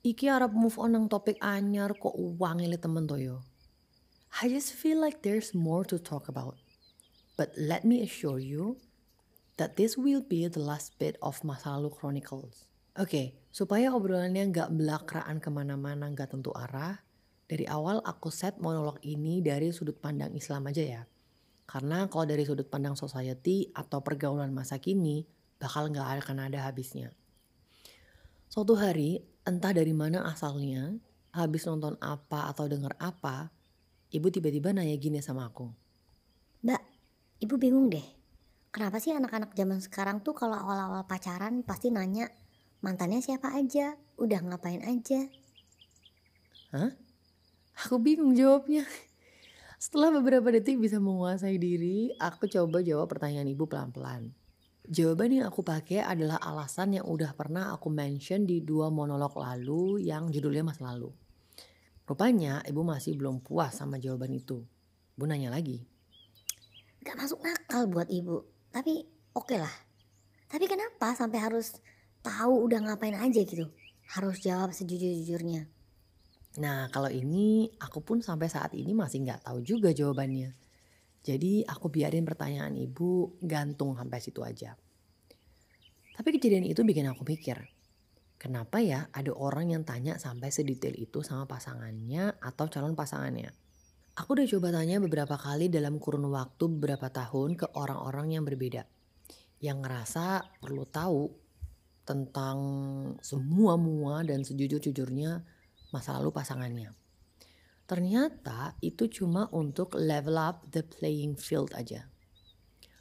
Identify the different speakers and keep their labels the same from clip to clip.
Speaker 1: iki arep move on nang topik anyar kok uang ini temen to yo. I just feel like there's more to talk about. But let me assure you that this will be the last bit of Masa Lalu Chronicles. Oke, supaya obrolannya nggak belakraan ke mana-mana nggak tentu arah, dari awal aku set monolog ini dari sudut pandang Islam aja ya. Karena kalau dari sudut pandang society atau pergaulan masa kini, bakal nggak akan ada habisnya. Suatu hari, entah dari mana asalnya, habis nonton apa atau denger apa, ibu tiba-tiba nanya gini sama aku.
Speaker 2: Mbak, ibu bingung deh. Kenapa sih anak-anak zaman sekarang tuh kalau awal-awal pacaran pasti nanya mantannya siapa aja, udah ngapain aja.
Speaker 1: Hah? Aku bingung jawabnya. Setelah beberapa detik bisa menguasai diri, aku coba jawab pertanyaan ibu pelan-pelan. Jawaban yang aku pakai adalah alasan yang udah pernah aku mention di dua monolog lalu yang judulnya masa lalu. Rupanya ibu masih belum puas sama jawaban itu. Ibu nanya lagi.
Speaker 2: Gak masuk akal buat ibu, tapi oke lah. Tapi kenapa sampai harus tahu udah ngapain aja gitu? Harus jawab sejujur-jujurnya.
Speaker 1: Nah kalau ini aku pun sampai saat ini masih nggak tahu juga jawabannya. Jadi aku biarin pertanyaan ibu gantung sampai situ aja. Tapi kejadian itu bikin aku mikir, kenapa ya ada orang yang tanya sampai sedetail itu sama pasangannya atau calon pasangannya. Aku udah coba tanya beberapa kali dalam kurun waktu beberapa tahun ke orang-orang yang berbeda. Yang ngerasa perlu tahu tentang semua mua dan sejujur-jujurnya masa lalu pasangannya. Ternyata itu cuma untuk level up the playing field aja.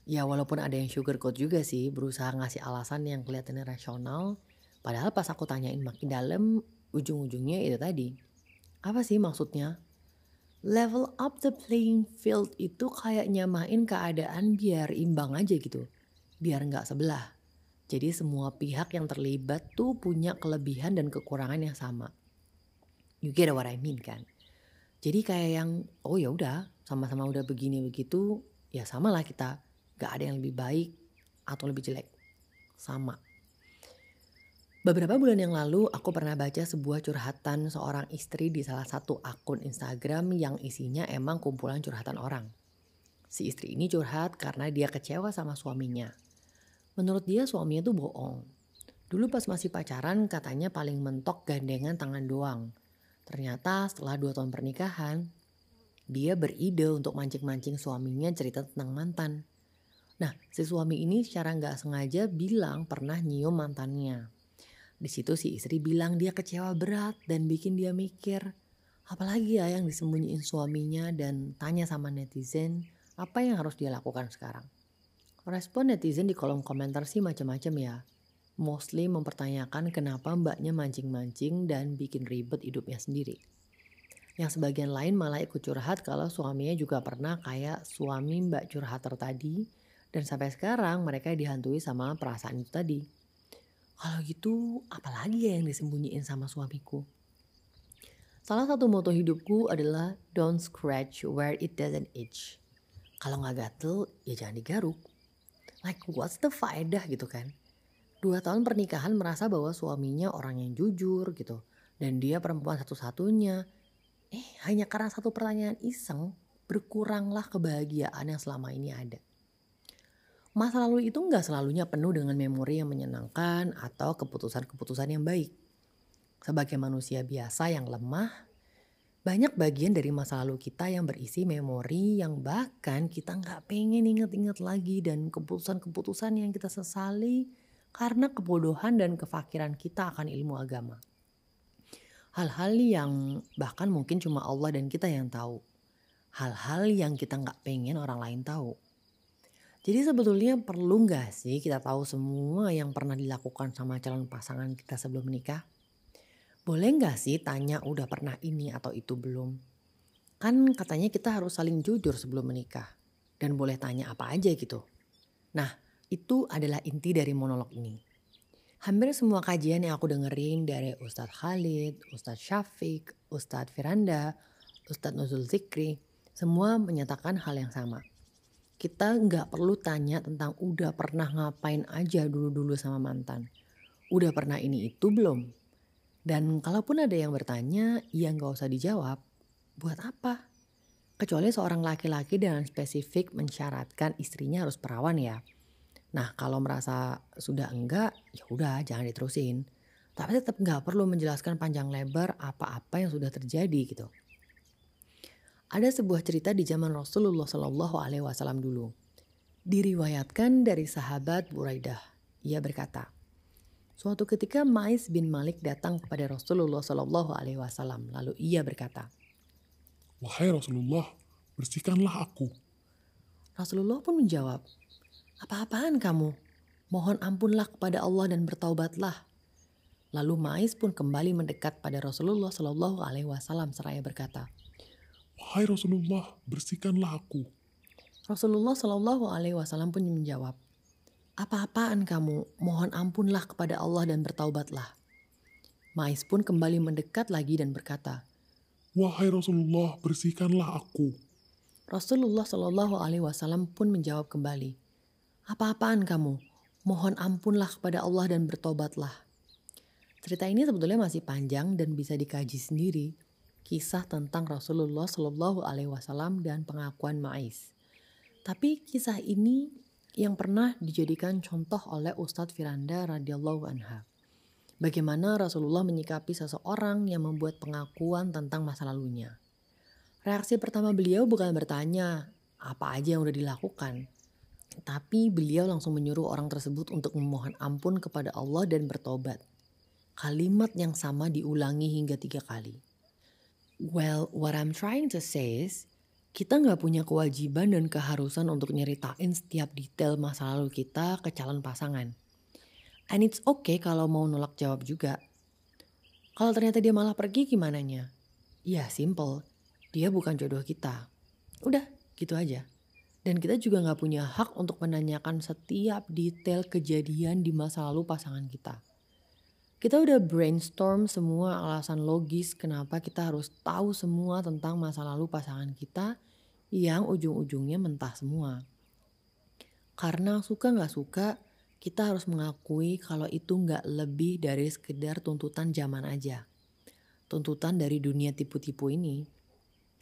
Speaker 1: Ya walaupun ada yang sugarcoat juga sih berusaha ngasih alasan yang kelihatannya rasional. Padahal pas aku tanyain makin dalam ujung-ujungnya itu tadi. Apa sih maksudnya? Level up the playing field itu kayak nyamain keadaan biar imbang aja gitu. Biar nggak sebelah. Jadi semua pihak yang terlibat tuh punya kelebihan dan kekurangan yang sama. You get what I mean kan? Jadi kayak yang oh ya udah sama-sama udah begini begitu ya sama lah kita gak ada yang lebih baik atau lebih jelek sama. Beberapa bulan yang lalu aku pernah baca sebuah curhatan seorang istri di salah satu akun Instagram yang isinya emang kumpulan curhatan orang. Si istri ini curhat karena dia kecewa sama suaminya. Menurut dia suaminya tuh bohong. Dulu pas masih pacaran katanya paling mentok gandengan tangan doang. Ternyata setelah dua tahun pernikahan, dia beride untuk mancing-mancing suaminya cerita tentang mantan. Nah, si suami ini secara nggak sengaja bilang pernah nyium mantannya. Di situ si istri bilang dia kecewa berat dan bikin dia mikir, apalagi ya yang disembunyiin suaminya dan tanya sama netizen apa yang harus dia lakukan sekarang. Respon netizen di kolom komentar sih macam-macam ya mostly mempertanyakan kenapa mbaknya mancing-mancing dan bikin ribet hidupnya sendiri. Yang sebagian lain malah ikut curhat kalau suaminya juga pernah kayak suami mbak curhater tadi dan sampai sekarang mereka dihantui sama perasaan itu tadi. Kalau gitu apalagi ya yang disembunyiin sama suamiku? Salah satu moto hidupku adalah don't scratch where it doesn't itch. Kalau nggak gatel ya jangan digaruk. Like what's the faedah gitu kan? Dua tahun pernikahan merasa bahwa suaminya orang yang jujur gitu. Dan dia perempuan satu-satunya. Eh hanya karena satu pertanyaan iseng berkuranglah kebahagiaan yang selama ini ada. Masa lalu itu nggak selalunya penuh dengan memori yang menyenangkan atau keputusan-keputusan yang baik. Sebagai manusia biasa yang lemah, banyak bagian dari masa lalu kita yang berisi memori yang bahkan kita nggak pengen inget-inget lagi dan keputusan-keputusan yang kita sesali karena kebodohan dan kefakiran kita akan ilmu agama. Hal-hal yang bahkan mungkin cuma Allah dan kita yang tahu. Hal-hal yang kita nggak pengen orang lain tahu. Jadi sebetulnya perlu nggak sih kita tahu semua yang pernah dilakukan sama calon pasangan kita sebelum menikah? Boleh nggak sih tanya udah pernah ini atau itu belum? Kan katanya kita harus saling jujur sebelum menikah. Dan boleh tanya apa aja gitu. Nah itu adalah inti dari monolog ini. Hampir semua kajian yang aku dengerin dari Ustadz Khalid, Ustadz Syafiq, Ustadz Firanda, Ustadz Nuzul Zikri, semua menyatakan hal yang sama. Kita nggak perlu tanya tentang udah pernah ngapain aja dulu-dulu sama mantan. Udah pernah ini itu belum? Dan kalaupun ada yang bertanya, ya nggak usah dijawab. Buat apa? Kecuali seorang laki-laki dengan spesifik mensyaratkan istrinya harus perawan ya. Nah kalau merasa sudah enggak, ya udah jangan diterusin. Tapi tetap nggak perlu menjelaskan panjang lebar apa-apa yang sudah terjadi gitu. Ada sebuah cerita di zaman Rasulullah Shallallahu Alaihi Wasallam dulu. Diriwayatkan dari sahabat Buraidah. Ia berkata, Suatu ketika Mais bin Malik datang kepada Rasulullah Shallallahu Alaihi Wasallam. Lalu ia berkata,
Speaker 3: Wahai Rasulullah, bersihkanlah aku.
Speaker 1: Rasulullah pun menjawab, Apa-apaan kamu? Mohon ampunlah kepada Allah dan bertaubatlah. Lalu Mais pun kembali mendekat pada Rasulullah Shallallahu Alaihi Wasallam seraya berkata,
Speaker 3: Wahai Rasulullah, bersihkanlah aku.
Speaker 1: Rasulullah Shallallahu Alaihi Wasallam pun menjawab, Apa-apaan kamu? Mohon ampunlah kepada Allah dan bertaubatlah. Mais pun kembali mendekat lagi dan berkata,
Speaker 3: Wahai Rasulullah, bersihkanlah aku.
Speaker 1: Rasulullah Shallallahu Alaihi Wasallam pun menjawab kembali, apa-apaan kamu? Mohon ampunlah kepada Allah dan bertobatlah. Cerita ini sebetulnya masih panjang dan bisa dikaji sendiri. Kisah tentang Rasulullah Shallallahu Alaihi Wasallam dan pengakuan Ma'is. Tapi kisah ini yang pernah dijadikan contoh oleh Ustadz Firanda radhiyallahu anha. Bagaimana Rasulullah menyikapi seseorang yang membuat pengakuan tentang masa lalunya. Reaksi pertama beliau bukan bertanya apa aja yang udah dilakukan, tapi beliau langsung menyuruh orang tersebut untuk memohon ampun kepada Allah dan bertobat. Kalimat yang sama diulangi hingga tiga kali. Well, what I'm trying to say is, kita nggak punya kewajiban dan keharusan untuk nyeritain setiap detail masa lalu kita ke calon pasangan. And it's okay kalau mau nolak jawab juga. Kalau ternyata dia malah pergi gimana nya? Ya simple, dia bukan jodoh kita. Udah, gitu aja. Dan kita juga nggak punya hak untuk menanyakan setiap detail kejadian di masa lalu pasangan kita. Kita udah brainstorm semua alasan logis kenapa kita harus tahu semua tentang masa lalu pasangan kita yang ujung-ujungnya mentah semua. Karena suka nggak suka, kita harus mengakui kalau itu nggak lebih dari sekedar tuntutan zaman aja. Tuntutan dari dunia tipu-tipu ini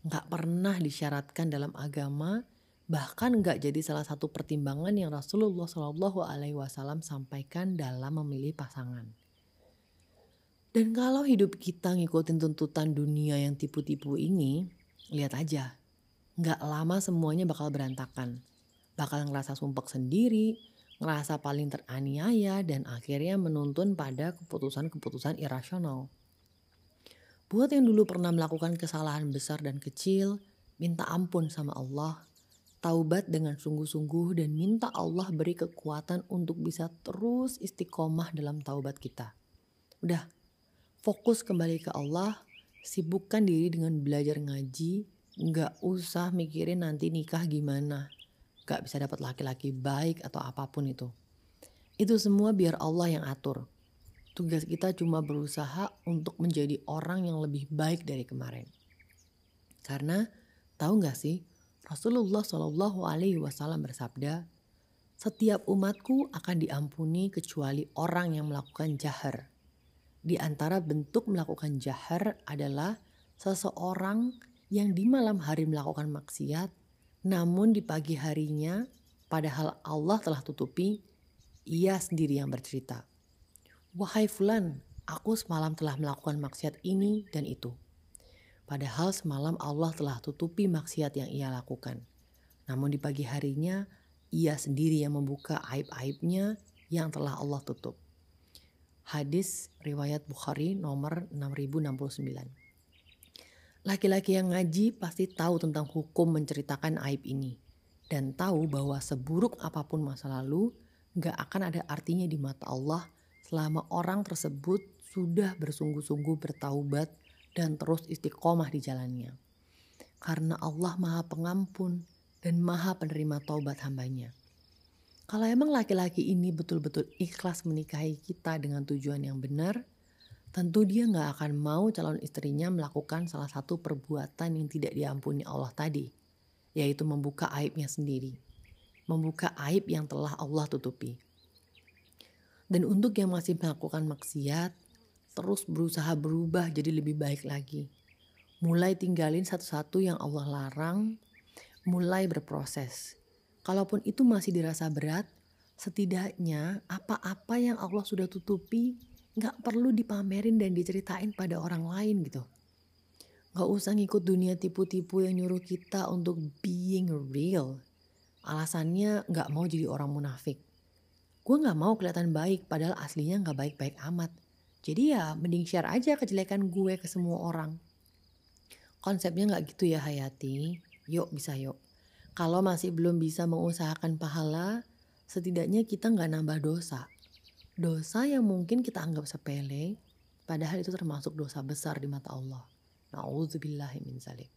Speaker 1: nggak pernah disyaratkan dalam agama, bahkan nggak jadi salah satu pertimbangan yang Rasulullah Shallallahu Alaihi Wasallam sampaikan dalam memilih pasangan. Dan kalau hidup kita ngikutin tuntutan dunia yang tipu-tipu ini, lihat aja, nggak lama semuanya bakal berantakan. Bakal ngerasa sumpek sendiri, ngerasa paling teraniaya dan akhirnya menuntun pada keputusan-keputusan irasional. Buat yang dulu pernah melakukan kesalahan besar dan kecil, minta ampun sama Allah, taubat dengan sungguh-sungguh dan minta Allah beri kekuatan untuk bisa terus istiqomah dalam taubat kita. Udah, fokus kembali ke Allah, sibukkan diri dengan belajar ngaji, nggak usah mikirin nanti nikah gimana, gak bisa dapat laki-laki baik atau apa pun itu. Itu semua biar Allah yang atur. Tugas kita cuma berusaha untuk menjadi orang yang lebih baik dari kemarin. Karena tahu gak sih Rasulullah Shallallahu Alaihi Wasallam bersabda, setiap umatku akan diampuni kecuali orang yang melakukan jahar. Di antara bentuk melakukan jahar adalah seseorang yang di malam hari melakukan maksiat namun di pagi harinya, padahal Allah telah tutupi, ia sendiri yang bercerita. Wahai fulan, aku semalam telah melakukan maksiat ini dan itu. Padahal semalam Allah telah tutupi maksiat yang ia lakukan. Namun di pagi harinya, ia sendiri yang membuka aib-aibnya yang telah Allah tutup. Hadis riwayat Bukhari nomor 6069. Laki-laki yang ngaji pasti tahu tentang hukum menceritakan aib ini dan tahu bahwa seburuk apa pun masa lalu gak akan ada artinya di mata Allah selama orang tersebut sudah bersungguh-sungguh bertaubat dan terus istiqomah di jalannya. Karena Allah maha pengampun dan maha penerima taubat hambanya. Kalau emang laki-laki ini betul-betul ikhlas menikahi kita dengan tujuan yang benar, tentu dia nggak akan mau calon istrinya melakukan salah satu perbuatan yang tidak diampuni Allah tadi, yaitu membuka aibnya sendiri, membuka aib yang telah Allah tutupi. Dan untuk yang masih melakukan maksiat, terus berusaha berubah jadi lebih baik lagi. Mulai tinggalin satu-satu yang Allah larang, mulai berproses. Kalaupun itu masih dirasa berat, setidaknya apa-apa yang Allah sudah tutupi nggak perlu dipamerin dan diceritain pada orang lain gitu. Nggak usah ngikut dunia tipu-tipu yang nyuruh kita untuk being real. Alasannya nggak mau jadi orang munafik. Gue nggak mau kelihatan baik padahal aslinya nggak baik-baik amat. Jadi ya mending share aja kejelekan gue ke semua orang. Konsepnya nggak gitu ya Hayati. Yuk bisa yuk. Kalau masih belum bisa mengusahakan pahala, setidaknya kita nggak nambah dosa. Dosa yang mungkin kita anggap sepele, padahal itu termasuk dosa besar di mata Allah. Nauzubillahi.